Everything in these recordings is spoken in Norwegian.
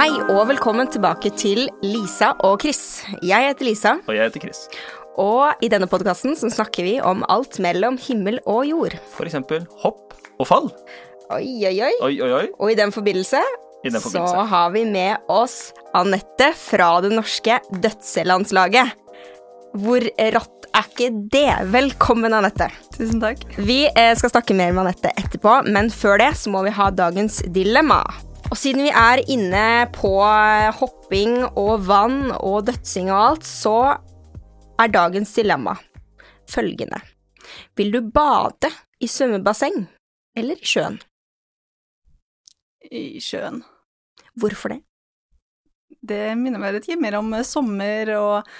Hei og velkommen tilbake til Lisa og Chris. Jeg heter Lisa, Og jeg heter Chris. og i denne podkasten snakker vi om alt mellom himmel og jord. For eksempel hopp og fall. Oi, oi, oi. Oi, oi, oi. Og i den forbindelse, I den så har vi med oss Anette fra det norske dødselandslaget. Hvor rått er ikke det? Velkommen, Anette. Tusen takk. Vi eh, skal snakke mer med Anette etterpå, men før det så må vi ha dagens dilemma. Og siden vi er inne på eh, hopping og vann og dødsing og alt, så er dagens dilemma følgende. Vil du bade i svømmebasseng eller i sjøen? I sjøen. Hvorfor det? Det minner meg litt mer om sommer og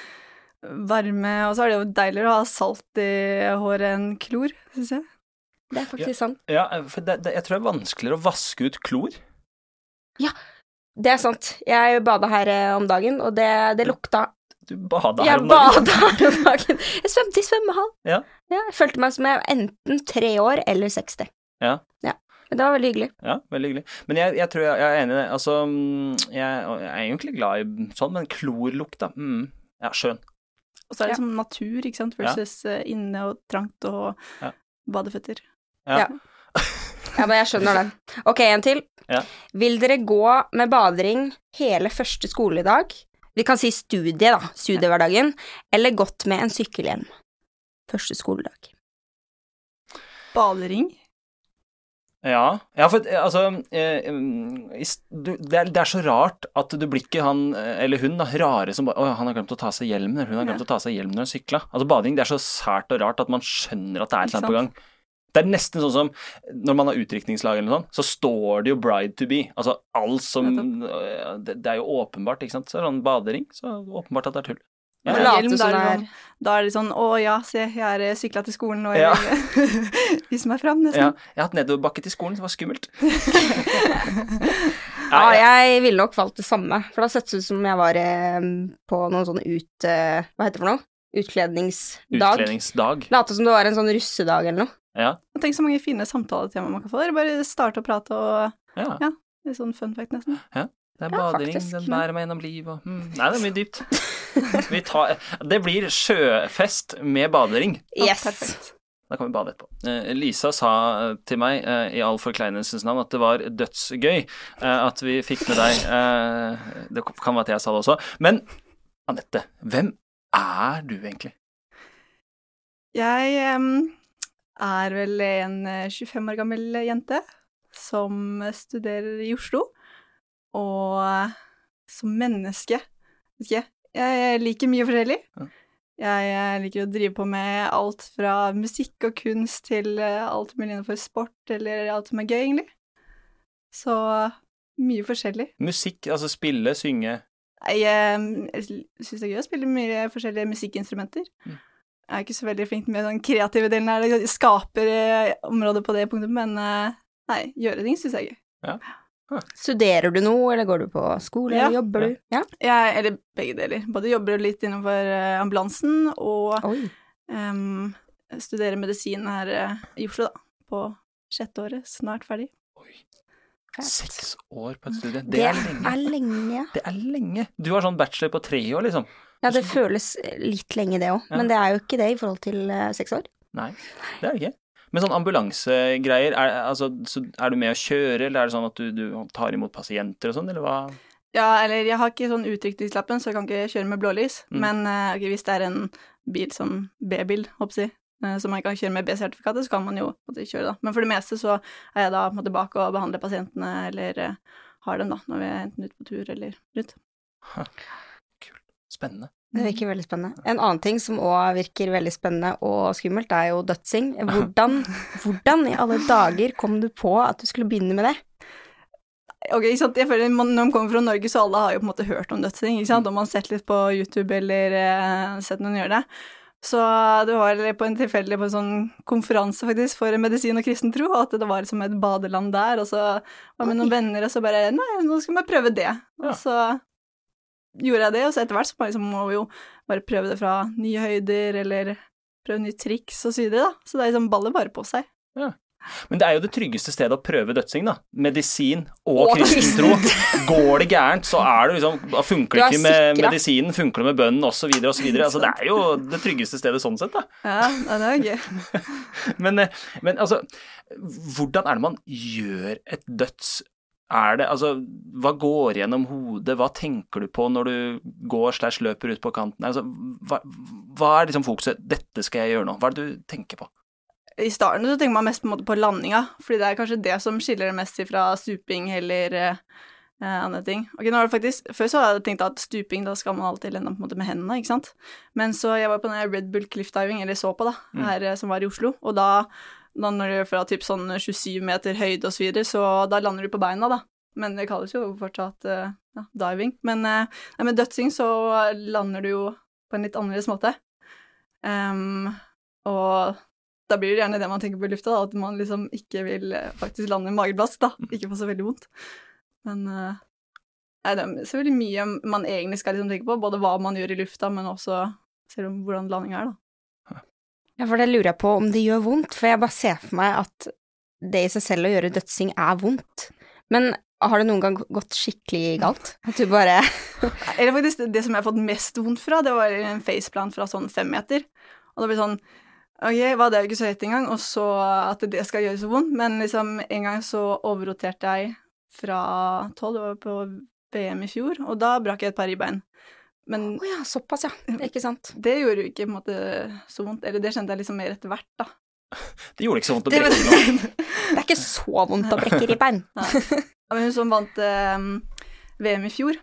varme, og så er det jo deiligere å ha salt i håret enn klor, syns jeg. Det er faktisk sant. Ja, for det, det, jeg tror det er vanskeligere å vaske ut klor. Det er sant. Jeg bada her eh, om dagen, og det, det lukta Du bada her om dagen. Jeg bada her om dagen. Jeg svømte i svømmehall. Ja. jeg følte meg som jeg var enten tre år eller 60. Ja. Men det var veldig hyggelig. Ja, veldig hyggelig. Men jeg, jeg tror jeg, jeg er enig i det. Altså, mm, jeg, jeg er egentlig glad i sånn, men klorlukta mm, Ja, skjønn. Og så er det Ja. som natur, ikke sant, versus ja. inne og trangt og Ja. badeføtter. Ja. Ja. Men jeg skjønner den. Ok, en til. Ja. Vil dere gå med badering hele første skoledag? Vi kan si studie, da. Studiehverdagen. Eller gått med en sykkelhjelm. Første skoledag. Badering. Ja, ja for altså eh, du, det, er, det er så rart at du blir ikke han eh, eller hun da, rare som bare Å, han har glemt å ta seg hjelmen, eller hun har glemt Ja. å ta seg hjelmen når hun sykla. Altså, bading det er så sært og rart at man skjønner at det er et eller annet på gang. Det er nesten sånn som når man har utdrikningslag eller noe sånt, så står det jo 'bride to be'. Altså alt som øh, det, det er jo åpenbart, ikke sant. Så er det sånn badering, så er det åpenbart at det er tull. Ja, ja. hjelm, da er, det det sånn, da er det sånn Å ja, se, jeg har sykla til skolen, og Ja. jeg vil vise meg fram, Ja, nesten. jeg har hatt nedoverbakke til skolen, det var skummelt. Ja, jeg ville nok valgt det samme. For da har sett ut som jeg var eh, på noen sånn ut... eh, hva heter det for noe? Utkledningsdag. Utkledningsdag. Late som det var en sånn russedag eller noe. Ja. Og Tenk så mange fine samtaletemaer man kan få. der. bare starte å prate og ja. Ja. Litt sånn fun fact, nesten. Det er Ja, badering, faktisk. den bærer meg gjennom livet og mm. Nei, det er mye dypt. Vi tar, det blir sjøfest med badering. Yes. Perfekt. Da kan vi bade etterpå. Eh, Lisa sa eh, til meg eh, i all forkleinelsens navn at det var dødsgøy eh, at vi fikk med deg eh, Det kan være at jeg sa det også. Men Anette, hvem er du egentlig? Jeg em, er vel en eh, 25 år gammel jente som studerer i Oslo, og eh, som menneske vet ikke, jeg liker mye forskjellig. Jeg eh, liker å drive på med alt fra musikk og kunst til eh, alt mulig innenfor sport eller alt som er gøy, egentlig. Så mye forskjellig. Musikk, altså spille, synge Jeg, eh, jeg syns det er gøy å spille mye forskjellige musikkinstrumenter. Mm. Jeg er ikke så veldig flink med den kreative delen her, jeg skaper eh, området på det punktet, men eh, nei, gjøre ting syns jeg er gøy. Studerer du noe, eller går du på skole, Ja. eller jobber du? Ja. Jeg, eller begge deler. Både jobber litt innenfor eh, ambulansen og um, studerer medisin her i Oslo, da. På sjette året, snart ferdig. Oi. Seks år på et studie. Det, Det er lenge. er lenge. Det er lenge. Du har sånn bachelor på tre år, liksom. Ja, det føles litt lenge, det òg. Ja. Men det er jo ikke det i forhold til eh, seks år. Nei, det er det ikke. Men sånn ambulansegreier, er, altså, så er du med å kjøre, eller er det sånn at du, du tar imot pasienter og sånn, eller hva? Ja, eller jeg har ikke sånn utrykningslappen, så jeg kan ikke kjøre med blålys. Mm. Men okay, hvis det er en bil som B-bil, håper jeg, eh, så man kan kjøre med B-sertifikatet, så kan man jo kjøre, da. Men for det meste så er jeg da på en måte bak og behandler pasientene, eller eh, har dem, da, når vi er enten ute på tur eller ut. Kult. Spennende. Det virker veldig spennende. En annen ting som òg virker veldig spennende og skummelt, er jo dødsing. Hvordan, hvordan i alle dager kom du på at du skulle begynne med det? Ok, ikke sant? Jeg føler man, Når man kommer fra Norge, så alle har jo på en måte hørt om dødsing, ikke sant? Om man har sett litt på YouTube eller uh, sett noen gjøre det. Så det var på en tilfeldig på en sånn konferanse faktisk for medisin og kristen tro, at det var som et badeland der, og så var jeg med noen venner, og så bare Nei, nå skal vi prøve det. Ja. Og så gjorde jeg det, og så etter hvert så liksom, må vi jo bare prøve det fra nye høyder, eller prøve nye triks og så videre, da. Så det er liksom baller bare på seg. Men det er jo det tryggeste stedet å prøve dødsing, da. Medisin og, Og kristen tro. Går det gærent, så er det liksom Funker det ikke med medisinen, funker det med bønnen osv. osv. Altså, det er jo det tryggeste stedet sånn sett, da. Ja, ja, det er gøy. Men, eh, men altså, hvordan er det man gjør et døds... Er det, altså, Hva går gjennom hodet, hva tenker du på når du går slash løper ut på kanten? Altså, hva, hva er liksom fokuset? Dette skal jeg gjøre nå. Hva er det du tenker på? I starten så tenker man mest på, på landinga, fordi det er kanskje det som skiller det mest fra stuping eller eh, eh, andre ting. Ok, nå det faktisk, Før så hadde jeg tenkt at stuping, da skal man alltid lende på en måte med hendene, ikke sant. Men så jeg var på den Red Bull Cliff Diving, eller så på, da, Mm. her eh, som var i Oslo, og da, da når du er fra typ sånn 27 meter høyde og så videre, så da lander du på beina, da. Men det kalles jo fortsatt eh, ja, diving. Men nei, med dødsing så lander du jo på en litt annerledes måte. Um, og da blir det gjerne det man tenker på i lufta, da, at man liksom ikke vil eh, faktisk lande i mageplask, da. Ikke få så veldig vondt. Men uh, nei, det er selvfølgelig mye man egentlig skal liksom tenke på, både hva man gjør i lufta, men også selv om hvordan landinga er, da. Ja, for det lurer jeg på om det gjør vondt, for jeg bare ser for meg at det i seg selv å gjøre dødsing er vondt. Men har det noen gang gått skikkelig galt? At du bare Eller faktisk, det, det som jeg har fått mest vondt fra, det var en faceplant fra sånn fem meter. Og det blir sånn Ok, hva, det er jo ikke så høyt engang, og så at det skal gjøre så vondt, men liksom en gang så overroterte jeg fra tolv, det var på VM i fjor, og da brakk jeg et par ribbein. Men Å ja, såpass, ja. Ikke sant. det gjorde jo ikke på en måte så vondt, eller det kjente jeg liksom mer etter hvert, da. Det gjorde ikke så vondt å Det, brekke noe. det er ikke så vondt å brekke ribbein. Ja, men hun som vant eh, VM i fjor,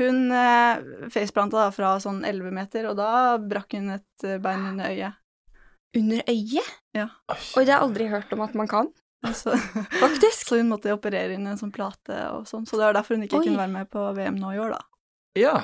hun eh, faceplanta da fra sånn 11 meter, og da brakk hun et eh, bein under øyet. Under øyet? Ja. Oi, det har jeg aldri hørt om at man kan. Altså, Faktisk. så hun måtte operere inn en sånn plate og sånn, så det var derfor hun ikke Oi. kunne være med på VM nå i år, da. Ja.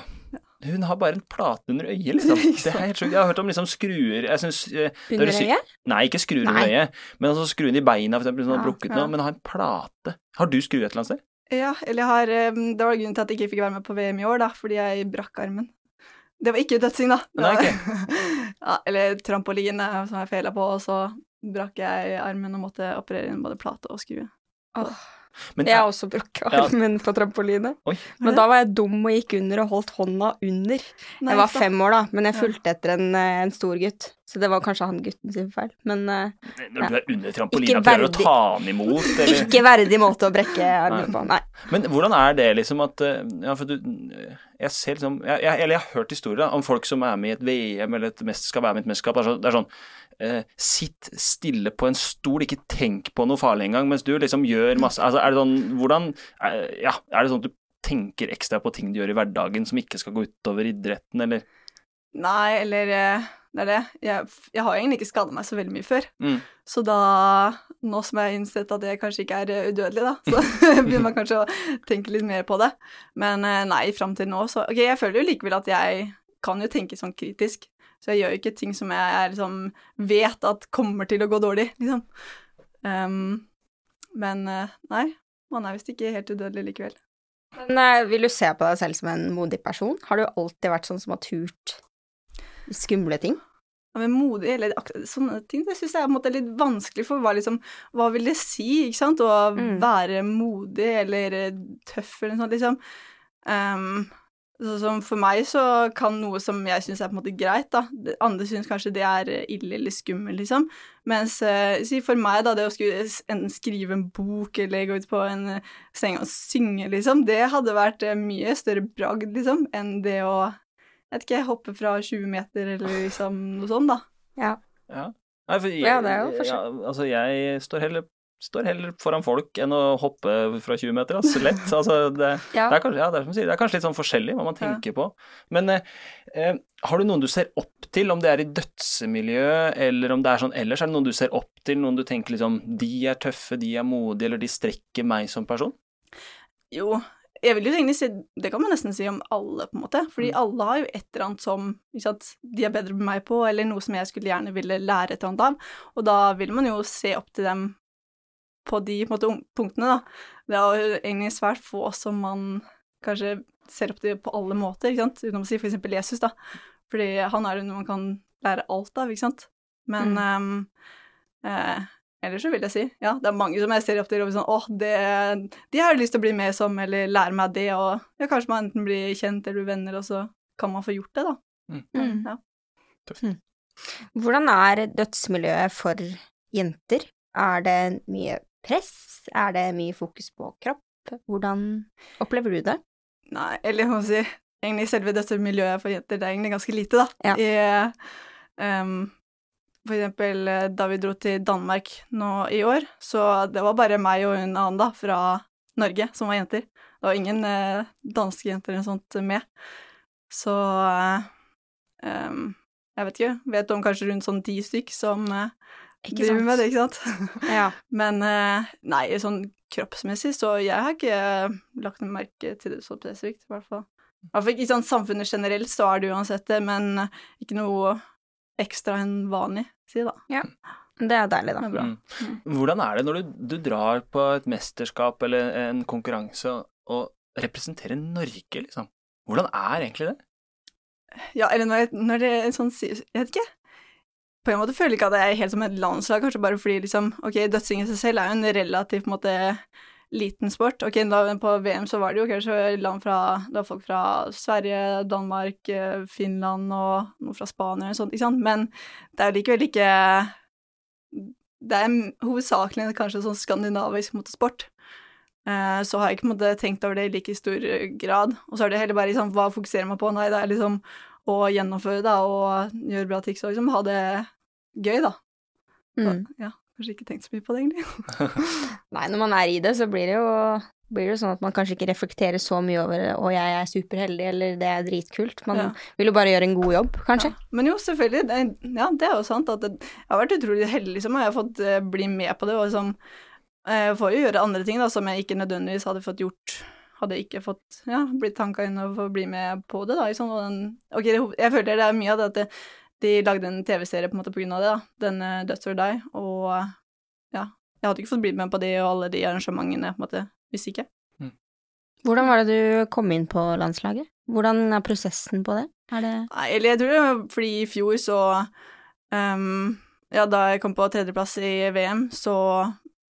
Hun har bare en plate under øyet, liksom. Det er helt sjukt. Jeg har hørt om liksom skruer Jeg syns eh, Under øyet? Nei, ikke skruer under Nei. øyet, men altså skruene i beina, for eksempel, som Ja, brukket ja. nå, men ha en plate. Har du skrue et eller annet sted? Ja, eller jeg har eh, Det var grunnen til at jeg ikke fikk være med på VM i år, da, fordi jeg brakk armen. Det var ikke dødsing, da. Nei, okay. ja, eller trampoline som jeg feila på, og så brakk jeg armen og måtte operere inn både plate og skrue. Åh, Men jeg har også brukket Ja. armen på trampoline. Oi. Men da var jeg dum og gikk under og holdt hånda under. Nei, Jeg var fem år da, men jeg fulgte etter en, eh, en stor gutt. Så det var kanskje han gutten sin feil. Men eh, når du er under trampolina, prøver du å ta han imot, eller ikke verdig måte å brekke armen på. Nei. Men hvordan er det liksom at eh, Ja, for du Jeg ser liksom jeg, jeg, Eller jeg har hørt historier da, om folk som er med i et VM eller et mesterskap, være med i et mesterskap. Det er sånn, det er sånn eh, Sitt stille på en stol, ikke tenk på noe farlig engang, mens du liksom gjør masse Altså, er det sånn Hvordan eh, Ja, er det sånn at du tenker ekstra på ting du gjør i hverdagen som ikke skal gå utover idretten, eller Nei, eller eh, det er det. Jeg, jeg har egentlig ikke skada meg så veldig mye før. Mm. Så da, nå som jeg har innsett at jeg kanskje ikke er eh, udødelig, da, så begynner man kanskje å tenke litt mer på det. Men nei, fram til nå så Ok, jeg føler jo likevel at jeg kan jo tenke sånn kritisk. Så jeg gjør jo ikke ting som jeg jeg liksom vet at kommer til å gå dårlig, liksom. Um, men eh, nei, man er visst ikke helt udødelig likevel. Men eh, vil du se på deg selv som en modig person? Har du alltid vært sånn som har turt skumle ting? Ja, men modig, eller sånne ting, det syns jeg er måte litt vanskelig, for hva liksom Hva vil det si, ikke sant, å Mm. være modig eller eh, tøff eller noe sånt, liksom. Ehm, sånn som for meg så kan noe som jeg syns er på en måte greit, da Andre syns kanskje det er eh, ille eller skummelt, liksom. Mens eh, si for meg, da, det å skulle enten skrive en bok eller gå ut på en eh, seng og synge, liksom, det hadde vært mye større bragd, liksom, enn det å jeg vet ikke, hoppe fra 20 meter eller liksom noe sånt, da. Ja. Ja. Nei, for jeg, Ja, det er jo forskjell. Ja, altså, jeg står heller, står heller foran folk enn å hoppe fra 20 meter, altså. Lett. Altså, det, Ja. det, er kanskje, ja, det, er sier, det er kanskje litt sånn forskjellig hva man Ja. tenker på. Men eh, eh, har du noen du ser opp til, om det er i dødsemiljø, eller om det er sånn ellers? Er det noen du ser opp til, noen du tenker liksom De er tøffe, de er modige, eller de strekker meg som person? Jo, jeg vil jo egentlig si Det kan man nesten si om alle, på en måte. Fordi Mm. alle har jo et eller annet som sant, de er bedre med meg på, eller noe som jeg skulle gjerne ville lære et eller annet av. Og da vil man jo se opp til dem på de på en måte, punktene, da. Det er jo egentlig svært få som man kanskje ser opp til på alle måter, ikke sant. Utenom å si for eksempel Jesus, da. Fordi han er jo noe man kan lære alt av, ikke sant. Men Mm. um, eh, ellers så vil jeg si ja, det er mange som jeg ser opp til og sånn åh, det, de har jeg lyst til å bli med som, eller lære meg det, og ja, kanskje man enten blir kjent eller blir venner, og så kan man få gjort det, da. Mm. Ja. Hvordan er dødsmiljøet for jenter? Er det mye press? Er det mye fokus på kropp? Hvordan opplever du det? Nei, eller jeg må si egentlig selve dette miljøet for jenter, det er egentlig ganske lite, da. Ja. I, um, for eksempel eh, da vi dro til Danmark nå i år, så det var bare meg og en annen da, fra Norge som var jenter. Det var ingen eh, danske jenter eller sånt med. Så eh, um, jeg vet ikke, vet om kanskje rundt sånn ti stykk som eh, driver sant? med det, ikke sant? Ja. Men eh, nei, sånn kroppsmessig, så jeg har ikke eh, lagt noe merke til det så spesifikt, i hvert fall. I ikke sånn samfunnet generelt, så er det uansett det, men eh, ikke noe ekstra enn vanlig, si da. Ja. Det er deilig, da. Det er bra. Mm. Hvordan er det når du, du drar på et mesterskap eller en konkurranse og representerer Norge, liksom? Hvordan er egentlig det? Ja, eller når, jeg, når det er sånn Jeg vet ikke. På en måte føler jeg ikke at det er helt som et landslag, kanskje bare fordi liksom Ok, dødsing i seg selv er jo en relativt på en måte liten sport. Ok, da på VM så var det jo kanskje land fra Det var folk fra Sverige, Danmark, eh, Finland og noe fra Spania og sånt, ikke sant, men det er jo likevel ikke Det er hovedsakelig kanskje sånn skandinavisk motorsport. Eh, Så har jeg ikke på en måte tenkt over det i like stor grad. Og så er det heller bare liksom, hva fokuserer man på? Nei, det er liksom å gjennomføre da, og gjøre bra triks og liksom ha det gøy, da. Så, Mm. ja, kanskje ikke tenkt så mye på det, egentlig. Nei, når man er i det, så blir det jo blir det sånn at man kanskje ikke reflekterer så mye over 'å, jeg er superheldig', eller 'det er dritkult'. Man Ja. vil jo bare gjøre en god jobb, kanskje. Ja. Men jo, selvfølgelig. Det, ja, det er jo sant at det, jeg har vært utrolig heldig, liksom, og jeg har fått uh, bli med på det, og liksom Jeg får jo gjøre andre ting, da, som jeg ikke nødvendigvis hadde fått gjort hadde ikke fått ja, blitt tanka inn og få bli med på det, da. Liksom, den, ok, jeg føler det er mye av det at det, de lagde en TV-serie på en måte på grunn av det, da. Den uh, Døds or Die, og ja. Jeg hadde ikke fått blitt med på det og alle de arrangementene, på en måte, hvis ikke. Hvordan var det du kom inn på landslaget? Hvordan er prosessen på det? Er det Nei, eller jeg tror det var fordi i fjor så um, Ja, da jeg kom på tredjeplass i VM, så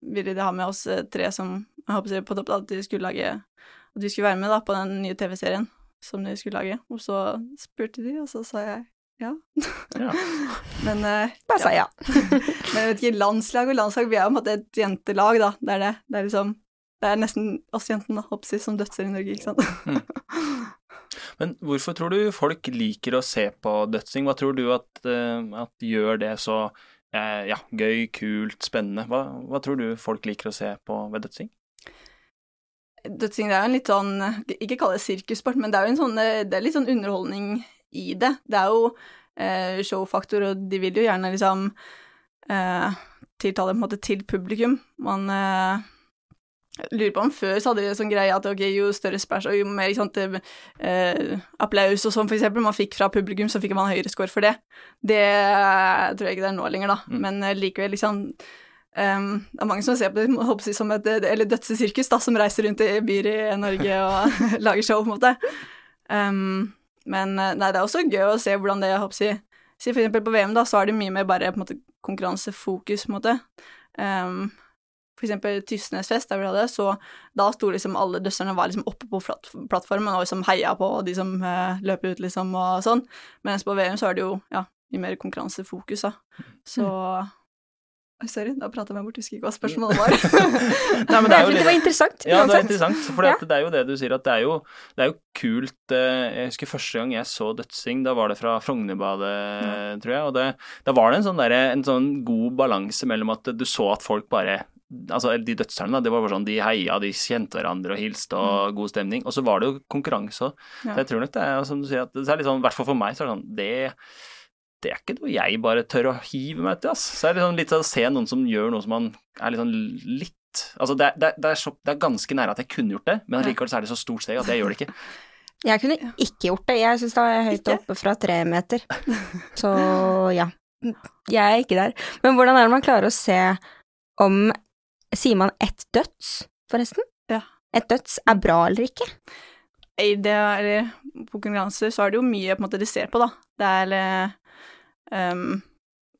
ville de ha med oss eh, tre som jeg håper på topp, da, at de skulle lage At vi skulle være med da på den nye TV-serien som de skulle lage. Og så spurte de, og så sa jeg ja. Ja. Men uh, Bare si ja. Men jeg vet ikke, landslag og landslag, vi er jo på en måte et jentelag, da. Det er det. Det er liksom Det er nesten oss jentene, hoppsi, som dødser i Norge, ikke sant. Men hvorfor tror du folk liker å se på dødsing? Hva tror du at, uh, at gjør det så uh, ja, gøy, kult, spennende? Hva, hva tror du folk liker å se på ved dødsing? Dødsing det er jo en litt sånn Ikke kall det sirkussport, men det er jo en sånn Det er litt sånn underholdning i det. Det er jo eh, showfaktor, og de vil jo gjerne liksom eh, tiltale på en måte til publikum. Man eh, lurer på om før så hadde de en sånn greie at ok, jo større spæsj og jo mer sant, eh, applaus og sånn, for eksempel, man fikk fra publikum, så fikk man høyere score for det. Det eh, tror jeg ikke det er nå lenger, da, Mm. men eh, likevel, liksom um, Det er mange som ser på det som et eller dødsesirkus, da, som reiser rundt i byer i Norge og lager show, på en måte. Um, men eh, nei, det er også gøy å se hvordan det jeg håper å si, For eksempel på VM, da, så er det mye mer bare på en måte konkurransefokus, på en måte. Um, for eksempel Tysnesfest, der vi hadde, så da sto liksom alle døsserne var liksom oppe på plattformen og liksom heia på de som uh, løper ut, liksom, og sånn. Mens på VM så er det jo, ja, mye mer konkurransefokus, da. Så Oi, sorry, da prata jeg meg bort, husker ikke hva spørsmålet var. Nei, men det er jo det var interessant. Ja, det er interessant, for det er jo det du sier, at det er jo, det er jo kult eh, Jeg husker første gang jeg så dødsing, da var det fra Frognerbadet, tror jeg, og det, da var det en sånn, der, en sånn god balanse mellom at du så at folk bare Altså, de dødsstjernene, det var bare sånn, de heia, de kjente hverandre og hilste og god stemning. Og så var det jo konkurranse òg. Ja. Så jeg tror nok det er som du sier, at det er litt sånn, i hvert fall for meg, så er det sånn Det det er ikke noe jeg bare tør å hive meg til, ass. Så er det liksom litt sånn å se noen som gjør noe som man er litt sånn litt Altså, det, er- det, er- det, er så, det er ganske nære at jeg kunne gjort det, men allikevel så er det så stort steg at jeg gjør det ikke. Jeg kunne ikke gjort det. Jeg syns det jeg høyt Ikke? oppe fra tre meter. Så ja. Jeg er ikke der. Men hvordan er det man klarer å se om Sier man ett døds, forresten? Ja. Et døds er bra eller ikke? I det, eller på konkurranser så er det jo mye på en måte de ser på, da. Det er eh, um,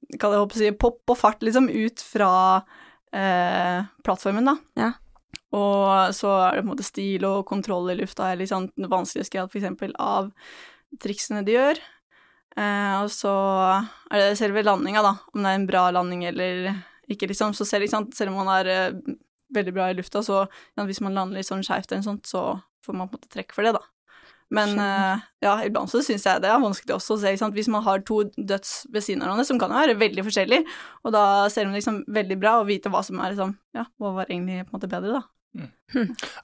det jeg håpe å si, pop og fart, liksom, ut fra uh, plattformen, da. Ja. Og så er det på en måte stil og kontroll i lufta er litt sånn vanskelighetsgrad for eksempel av triksene de gjør. Uh, og så er det selve landinga, da, om det er en bra landing eller ikke, liksom. Så selv, liksom, selv om man er uh, veldig bra i lufta, så ja, hvis man lander litt sånn skeivt eller sånt, så får man på en måte trekk for det, da. Men eh, ja, iblant så syns jeg det er vanskelig også å se, ikke sant. Hvis man har to døds ved siden av hverandre, som kan jo være veldig forskjellige, og da ser de liksom veldig bra, og vite hva som er liksom Ja, hva var egentlig på en måte bedre, da.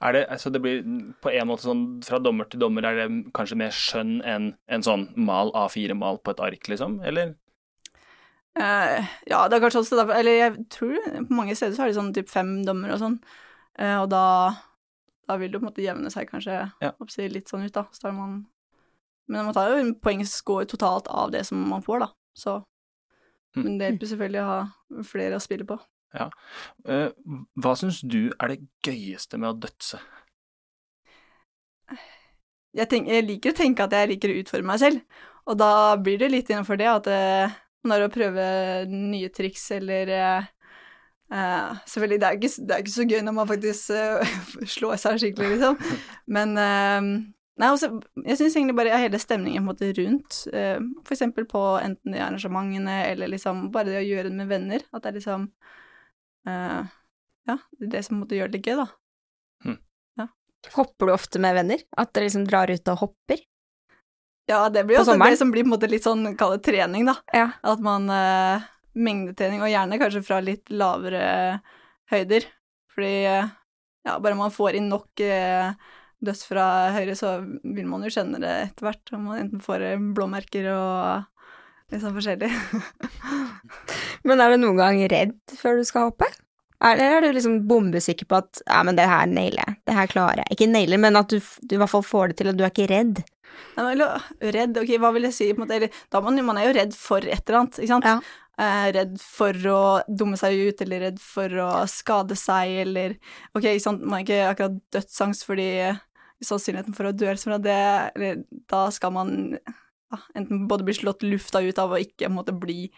Er det, altså det blir på en måte sånn fra dommer til dommer, er det kanskje mer skjønn enn en sånn mal A4-mal på et ark, liksom? Eller? Uh, ja, det er kanskje også derfor Eller jeg tror på mange steder så har de sånn typ fem dommer og sånn, uh, og da da vil det på en måte jevne seg kanskje Ja. litt sånn ut, da. Så tar man Men man tar jo en poengscore totalt av det som man får, da. Så Mm. Men det hjelper selvfølgelig å ha flere å spille på. Ja. hva syns du er det gøyeste med å dødse? Jeg, tenk, jeg liker å tenke at jeg liker å utfordre meg selv, og da blir det litt innenfor det at eh, man er å prøve nye triks eller eh, eh, Selvfølgelig, det er, ikke, det er ikke så gøy når man faktisk uh, slår seg skikkelig, liksom, men uh, Nei, også, jeg syns egentlig bare hele stemningen på en måte rundt, uh, for eksempel på enten de arrangementene eller liksom bare det å gjøre det med venner, at det er liksom uh, Ja, det er det som måtte gjøre det gøy, da. ja Hopper du ofte med venner? At dere liksom drar ut og hopper? Ja, det blir jo også sommeren? det som blir på en måte litt sånn, kall det trening, da. Ja. At man eh, Mengdetrening, og gjerne kanskje fra litt lavere høyder. Fordi ja, bare man får inn nok eh, døds fra høyre, så vil man jo kjenne det etter hvert. Om man enten får eh, blåmerker og litt sånn forskjellig. Men er du noen gang redd før du skal hoppe? Er- Eller er du liksom bombesikker på at ja, men det her nailer jeg, det her klarer jeg. Ikke nailer, men at du, du i hvert fall får det til, og du er ikke redd. Nei, men, redd, ok, hva vil jeg si? På en måte, eller, da man, man er jo redd for et eller annet, ikke sant? Ja. Eh, redd for å dumme seg ut, eller redd for å skade seg, eller Ok, sant, man er ikke akkurat dødsangst fordi sannsynligheten for å dø fra det, eller da skal man ja, enten både bli slått lufta ut av og ikke måtte bli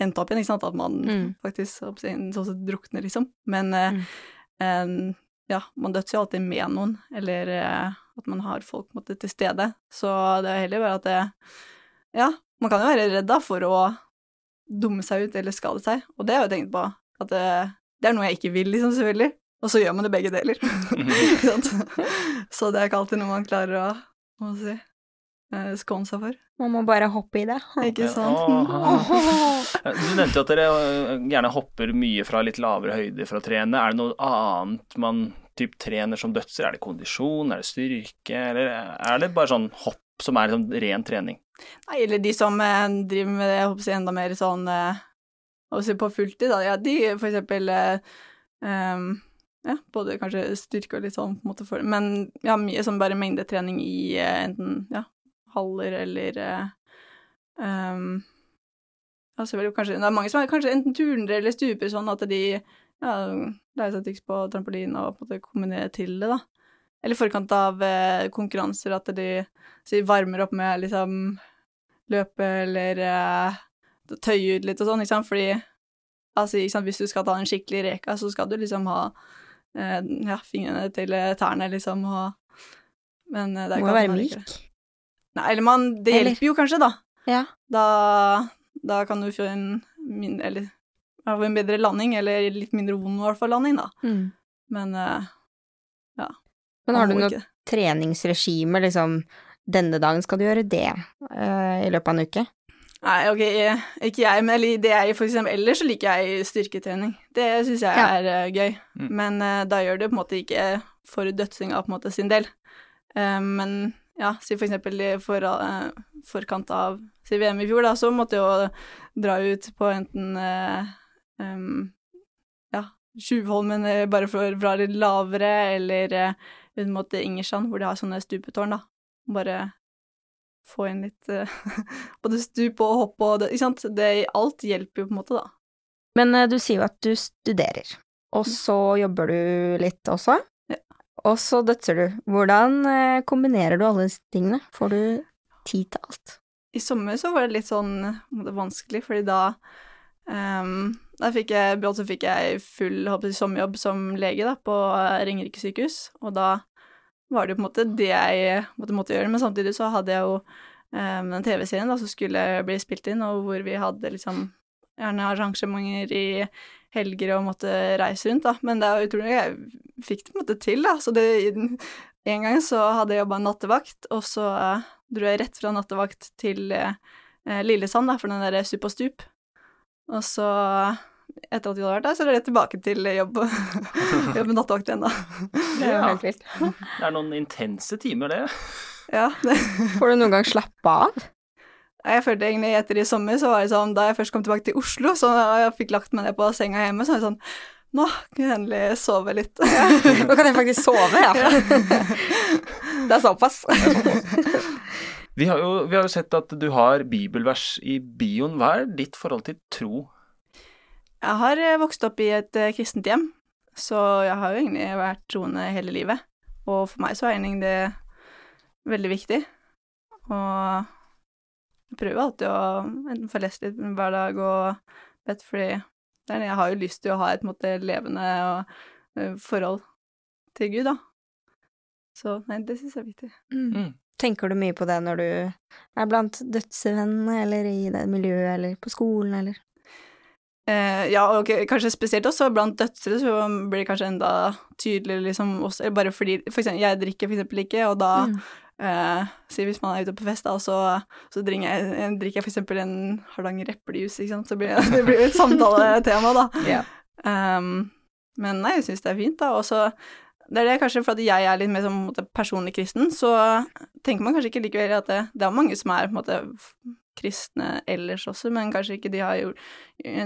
endt opp igjen, ikke sant, at man Mm. faktisk sånn sett drukner, liksom. Men eh, Mm. eh, ja, man døds jo alltid med noen, eller eh, at man har folk måtte, til stede. Så det er heller bare at det Ja, man kan jo være redd da for å dumme seg ut eller skade seg, og det har jeg jo tenkt på, at det, det er noe jeg ikke vil, liksom, selvfølgelig. Og så gjør man det begge deler. Så det er ikke alltid noe man klarer å, hva si, eh, skåne seg for. Man må bare hoppe i det. Ikke sant? Du nevnte jo at dere øh, gjerne hopper mye fra litt lavere høyder for å trene. Er det noe annet man typ trener som dødser? Er det kondisjon, er det styrke, eller er det bare sånn hopp som er liksom ren trening? Nei, eller de som eh, driver med det, jeg håper å si, enda mer sånn eh, si, på fulltid, da. Ja, de for eksempel eh, ehm, ja, både kanskje styrke og litt sånn, på en måte, for, men ja, mye sånn bare mengdetrening i eh, enten ja, haller eller ja, selvfølgelig kanskje Det er mange som er kanskje enten turnere eller stuper sånn at de ja, lærer seg triks på trampoline og på en måte kombinerer til det, da. Eller i forkant av eh, konkurranser, at de si, varmer opp med liksom løpe eller eh, tøye ut litt og sånn, ikke sant, fordi altså, ikke sant, hvis du skal ta en skikkelig reka, så skal du liksom ha eh, ja, fingrene til eh, tærne, liksom, og Men eh, det er ikke Må være myk. Nei, eller man Det Eller- hjelper jo kanskje, da. Ja. Da, da kan du få en mindre Eller en bedre landing, eller litt mindre vond i hvert fall landing, da. Mm. Men eh, Men har du noe treningsregime, liksom denne dagen skal du gjøre det uh, i løpet av en uke? Nei, ok, eh, ikke jeg, men eller det jeg for eksempel Ellers så liker jeg styrketrening. Det syns jeg Ja. er eh, gøy. Mm. Men uh, da gjør det på en måte ikke for dødsinga på en måte sin del. Men ja, si for eksempel i for, forkant av si VM i fjor, da, så måtte jeg jo dra ut på enten em, ja, Tjuvholmen bare for å dra litt lavere, eller ut mot Ingersand, hvor de har sånne stupetårn, da. Bare få inn litt eh, både stup og hopp og det, ikke sant. Det, alt hjelper jo på en måte, da. Men eh, du sier jo at du studerer, og så jobber du litt også. Ja. Og så dødser du. Hvordan eh, kombinerer du alle disse tingene? Får du tid til alt? I sommer så var det litt sånn vanskelig, fordi da ehm, da fikk jeg, så fikk jeg full jeg, sommerjobb som lege da, på eh, Ringerike sykehus, og da var det jo på en måte det jeg måtte, måtte gjøre, men samtidig så hadde jeg jo um, den TV-serien som skulle bli spilt inn, og hvor vi hadde liksom gjerne arrangementer i helger og måtte reise rundt, da, men det er utrolig jeg fikk det på en måte til, da, så det en gang så hadde jeg jobba nattevakt, og så uh, dro jeg rett fra nattevakt til uh, Lillesand, da, for den derre Stup og stup. Og så, etter at vi hadde vært der, så er det rett tilbake til jobb, jobb med nattevakt igjen, da. Det er jo Ja. helt vilt. Det er noen intense timer, det. Ja, det, Får du noen gang slappe av? jeg følte egentlig etter i sommer, så var det sånn, da jeg først kom tilbake til Oslo, så jeg fikk lagt meg ned på senga hjemme, så var det sånn, nå kan jeg endelig sove litt. Nå kan jeg faktisk sove, ja. Det er såpass. Vi har, jo, vi har jo sett at du har bibelvers i bioen. Hva er ditt forhold til tro? Jeg har eh, vokst opp i et eh, kristent hjem, så jeg har jo egentlig vært troende hele livet. Og for meg så er egentlig det veldig viktig. Og jeg prøver alltid å enten få lest litt hver dag og bedt, fordi det er det jeg har jo lyst til å ha et måte, levende og, eh, forhold til Gud, da. Så nei, det syns jeg er viktig. Mm. Tenker du mye på det når du er blant dødsvennene, eller i det miljøet, eller på skolen, eller Eh, ja, og kanskje spesielt også blant døtre så blir det kanskje enda tydeligere liksom også, bare fordi For eksempel, jeg drikker for eksempel ikke, og da Mm. eh, Si hvis man er ute på fest, da, så, så drikker jeg, eh, drikker jeg for eksempel en Hardanger eplejus, ikke sant, så blir det, det blir jo et samtaletema, da. yeah. Um, men nei, jeg syns det er fint, da. Og så det er det kanskje fordi jeg er litt mer sånn, måte, personlig kristen, så tenker man kanskje ikke likevel at det, det er mange som er måte kristne ellers også, men kanskje ikke de har gjort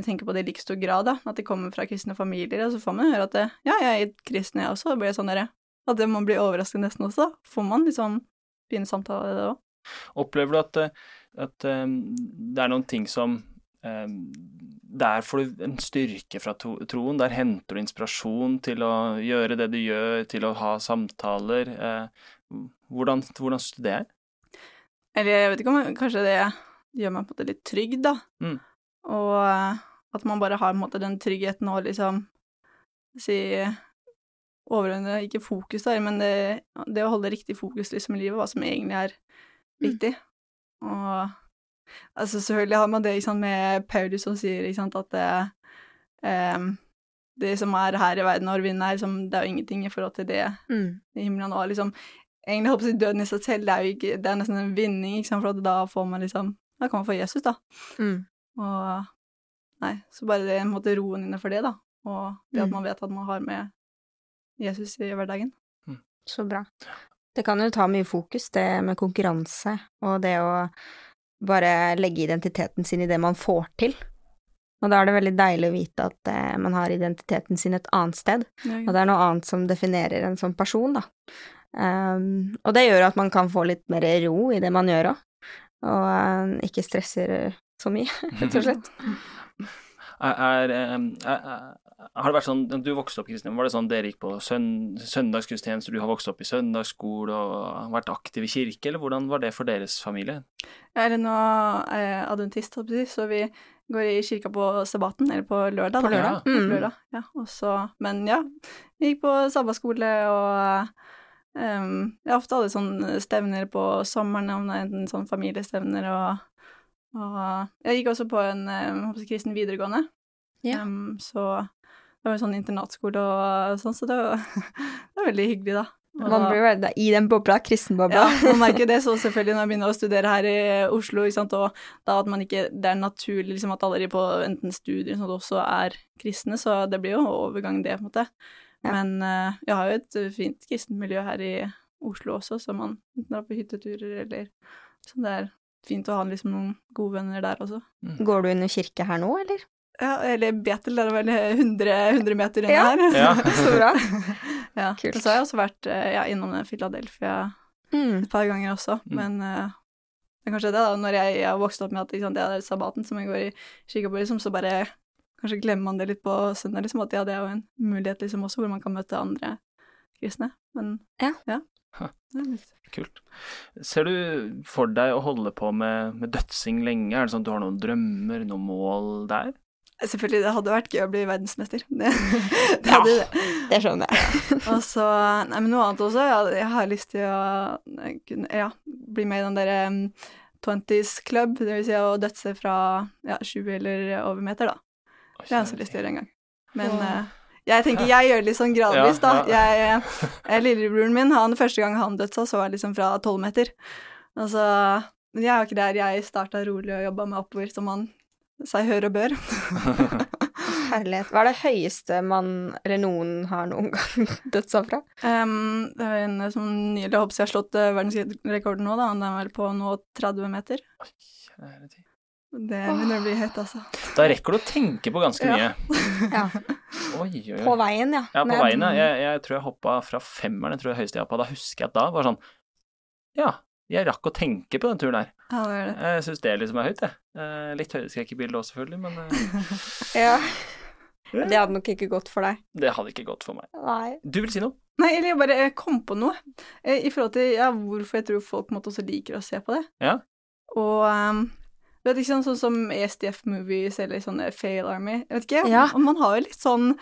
tenker på det i like stor grad, da, at de kommer fra kristne familier, og så får man høre at det, ja, jeg er kristen, jeg også, og det blir sånn derre At det man blir overrasket nesten også. Får man liksom fine samtaler i det òg. Opplever du at, eh, at eh, det er noen ting som eh, Der får du en styrke fra troen. Der henter du inspirasjon til å gjøre det du gjør, til å ha samtaler. Eh, hvordan, hvordan studerer? er? Eller jeg vet ikke om kanskje det gjør meg på en måte litt trygg, da. Mm. Og eh, at man bare har måte den tryggheten og liksom si overordnet ikke fokus der, men det, det å holde riktig fokus liksom i livet, hva som egentlig er viktig. Og altså selvfølgelig har man det ikke sant, med Paulus som sier ikke sant, at det, em, det som er her i verden og vinden er, liksom, det er jo ingenting i forhold til det mm. i himmelen og liksom Egentlig håper jeg døden i seg selv, det er jo ikke Det er nesten en vinning, ikke sant, for at da får man liksom Da kan man få Jesus, da. Mm. Og Nei, så bare det en måte roen inne for det, da. Og det at Mm. man vet at man har med Jesus i hverdagen. Så bra. Det kan jo ta mye fokus, det med konkurranse, og det å bare legge identiteten sin i det man får til. Og da er det veldig deilig å vite at eh, man har identiteten sin et annet sted, og det er noe annet som definerer en sånn person, da. Um, og det gjør at man kan få litt mer ro i det man gjør òg, og uh, ikke stresser så mye, rett og slett. Er, eh, har det vært sånn Du vokste opp kristen, var det sånn dere gikk på søn, søndagsgudstjenester, du har vokst opp i søndagsskole og vært aktiv i kirke, eller hvordan var det for deres familie? Jeg er nå eh, adventist, så vi går i kirka på sabbaten, eller på lørdag. På da. lørdag? Ja, Mm. lørdag, ja. Også, men ja, vi gikk på sabbaskole og um, Jeg har ofte hadde sånne stevner på sommeren, om det er enten sånn familiestevner og, og Jeg gikk også på en jeg, kristen videregående, Ja. um, så det var en sånn internatskole og sånn, så det var, det var veldig hyggelig, da. Og- Man blir jo i den bobla, kristenbobla. ja, man merker det så selvfølgelig når man begynner å studere her i Oslo, og da at man ikke Det er naturlig liksom at alle de på enten studier sånn, også er kristne, så det blir jo overgang, det, på en måte. Ja. Men uh, jeg har jo et fint kristent miljø her i Oslo også, så man drar på hytteturer eller sånn det er fint å ha liksom noen gode venner der også. Går du under kirke her nå, eller? Ja, eller Betel, det er vel 100, 100 meter unna Ja. her. Ja. Så bra. ja. Kult. Og så har jeg også vært eh, ja, innom Philadelphia Mm. et par ganger også, Mm. men uh, det er kanskje det, da, når jeg, jeg har vokst opp med at liksom, det er sabbaten som jeg går i kirka på, liksom, så bare kanskje glemmer man det litt på søndag, liksom, at ja, det er jo en mulighet liksom også, hvor man kan møte andre kristne, men Ja. ja. Ha. Det litt- Kult. Ser du for deg å holde på med, med dødsing lenge? Er det sånn at du har noen drømmer, noen mål der? Selvfølgelig, det hadde vært gøy å bli verdensmester. Det, det hadde det. Det skjønner jeg. Og så Nei, men noe annet også. Jeg, jeg har lyst til å eh, kunne, ja, bli med i den derre um, 20s club, det vil si å dødse fra ja, 20 eller over meter, da. Det har jeg også lyst til å gjøre en gang. Men eh, jeg tenker jeg gjør det litt sånn gradvis, da. Jeg, eh, Lillebroren min, han, første gang han dødsa, så var det liksom fra 12 meter. Altså, men jeg er jo ikke der. Jeg starta rolig og jobba meg oppover, som man seg hør og bør. Herlighet. Hva er det høyeste man, eller noen, har noen gang dødsa fra? Um, det er en som nylig jeg har slått uh, verdensrekorden nå, da. Han er vel på nå 30 meter. Kjære tid. Det begynner å bli høyt, altså. Da rekker du å tenke på ganske mye. Ja. Oi, oi, oi. På veien, ja. Ja, på Ned. veien, ja. Jeg, jeg tror jeg hoppa fra femmeren, jeg tror jeg høyeste jeg hoppa. Da husker jeg at da var sånn Ja, jeg rakk å tenke på den turen her. Ja, det det. Jeg syns det liksom er høyt, jeg. Eh, Litt høydeskrekk-bilde òg, selvfølgelig, men eh, Ja. Det hadde nok ikke gått for deg. det hadde ikke gått for meg. Nei. Du vil si noe? Nei, eller jeg bare kom på noe eh, i forhold til ja, hvorfor jeg tror folk måtte også liker å se på det. Ja. Og um, du vet ikke sånn, sånn som ESDF-movies eller sånne Fail Army. Jeg vet ikke, Ja. man har jo litt sånn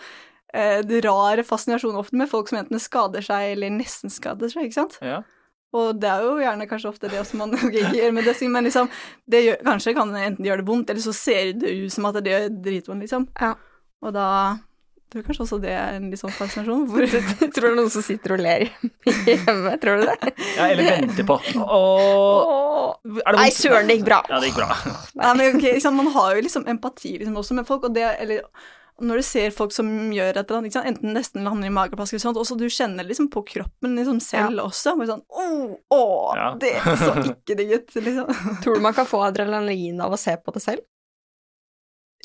eh, rar fascinasjon ofte med folk som enten skader seg eller nesten skader seg, ikke sant? Ja. Og det er jo gjerne kanskje ofte det også man ikke gjør med dødsing, men liksom det gjør, Kanskje kan enten gjøre det vondt, eller så ser det ut som at det gjør dritvondt, liksom. Ja. Og da tror er kanskje også det er en litt sånn fascinasjon. Hvor, Tror du det er noen som sitter og ler hjemme? Tror du det? ja eller venter på. Åh, er Nei, søren, det gikk bra. Ja, det gikk bra. Nei, men ok, liksom, Man har jo liksom empati liksom, også med folk, og det, eller når du ser folk som gjør et eller annet, enten nesten lander i mageplask eller sånt, også du kjenner liksom på kroppen liksom selv også. Bare sånn Å, å Ja. det så ikke digg ut, liksom. Tror du man kan få adrenalin av å se på det selv?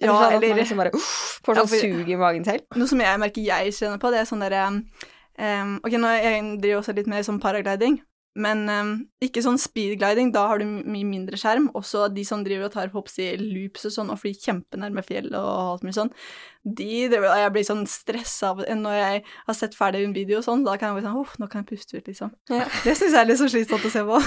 Ja, sånn at eller man liksom bare uff, får sånn for- sug i magen selv? Noe som jeg merker jeg kjenner på, det er sånn derre um, Ok, nå jeg driver også litt mer sånn paragliding, men um, ikke sånn speedgliding, da har du mye mindre skjerm. Også de som driver og tar hopps i loops og sånn, og flyr kjempenærme fjell og alt mulig sånn, de driver, og jeg blir sånn stressa når jeg har sett ferdig en video og sånn, da kan jeg bli sånn Uff, nå kan jeg puste ut, liksom. Ja. Det syns jeg er litt så slitsomt å se på.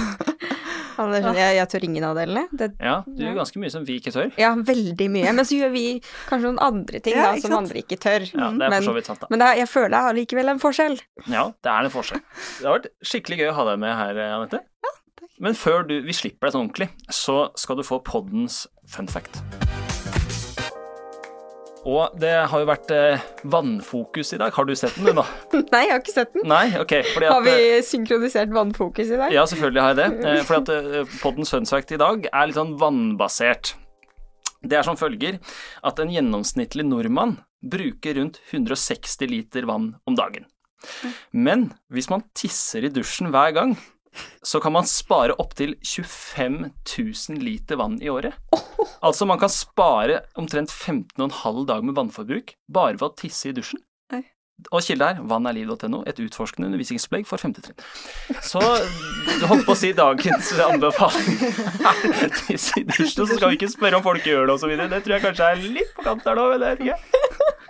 Ja, sånn, jeg, jeg tør ingen av delene. Det, Ja, du gjør ganske mye som vi ikke tør. ja, veldig mye. Men så gjør vi kanskje noen andre ting Ja, da, som sant? andre ikke tør. Ja, det er men for så vidt sant, da. men det er, jeg føler jeg har likevel en forskjell. Ja, det er en forskjell. Det har vært skikkelig gøy å ha deg med her, Anette. Men før du, vi slipper deg sånn ordentlig, så skal du få poddens fun fact. Og det har jo vært eh, vannfokus i dag. Har du sett den, du, nå? Nei, jeg har ikke sett den. Nei? Ok. Fordi at, Har vi eh, synkronisert vannfokus i dag? Ja, selvfølgelig har jeg det. Eh, fordi at poddens fun fact i dag er litt sånn vannbasert. Det er som følger at en gjennomsnittlig nordmann bruker rundt 160 liter vann om dagen. Men hvis man tisser i dusjen hver gang, så kan man spare opptil 25 000 liter vann i året. Altså man kan spare omtrent 15,5 dag med vannforbruk bare ved å tisse i dusjen. Og kilde her, vannærliv.no, et utforskende undervisningsopplegg for femte trinn. Så du holdt på å si dagens anbefaling er tisse i dusjen, så skal vi ikke spørre om folk gjør det osv. Det tror jeg kanskje er litt på kant der nå, men det er ikke.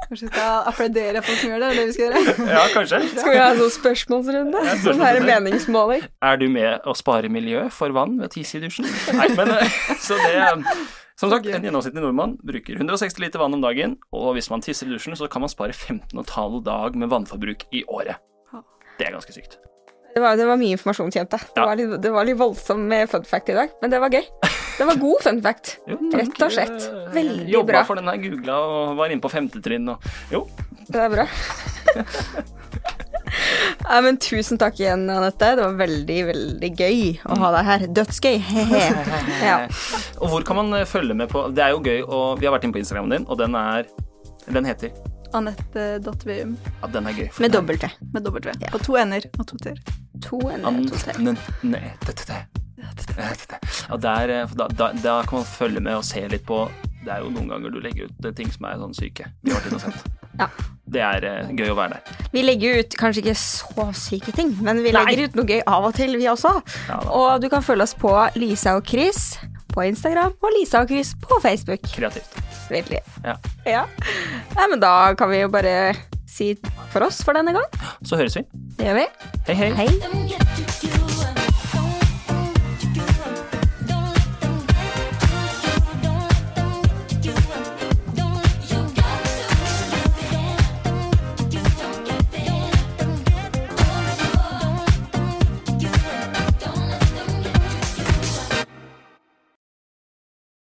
Kanskje vi skal applaudere folk som gjør det, er det vi skal gjøre? Ja, kanskje. Skal vi ha en sånn spørsmålsrunde? Ja, Sånn her meningsmåling? Er du med å spare miljø for vann ved tisse i dusjen? Nei, men eh, så det Som sagt, en gjennomsnittlig nordmann bruker 160 liter vann om dagen, og hvis man tisser i dusjen, så kan man spare 15,5 dag med vannforbruk i året. Det er ganske sykt. Det var, det var mye informasjon, kjente jeg. Det, Ja. det var litt voldsom med fun fact i dag, men det var gøy. Det var god fun fact. Jo, Rett og slett. Veldig Jobba bra. for den her, googla og var inne på femte trinn og Jo. Det er bra. Ja, men tusen takk igjen, Anette. Det var veldig, veldig gøy å ha deg her. Dødsgøy. He-he. Ja. Og hvor kan man eh, følge med på Det er jo gøy, og vi har vært inne på Instagramen din, og den er Den heter Anette.veum Ja, den er gøy. for Med dobbelt V. med dobbelt V. Og to n-er og to t-er. To n An- to T. Ja, der, eh, da, da, da kan man følge med og se litt på Det er jo noen ganger du legger ut eh, ting som er sånn syke. Vi har vært inne sett. Ja. Det er uh, gøy å være der. Vi legger ut kanskje ikke så syke ting, men vi legger ut noe gøy av og til, vi også. Ja. Og du kan følge oss på Lisa og Chris på Instagram og Lisa og Chris på Facebook. Kreativt. Veldig. Ja. Ja. Nei, men da kan vi jo bare si for oss for denne gang. Så høres vi. Det gjør vi. Hei, hei. Hei.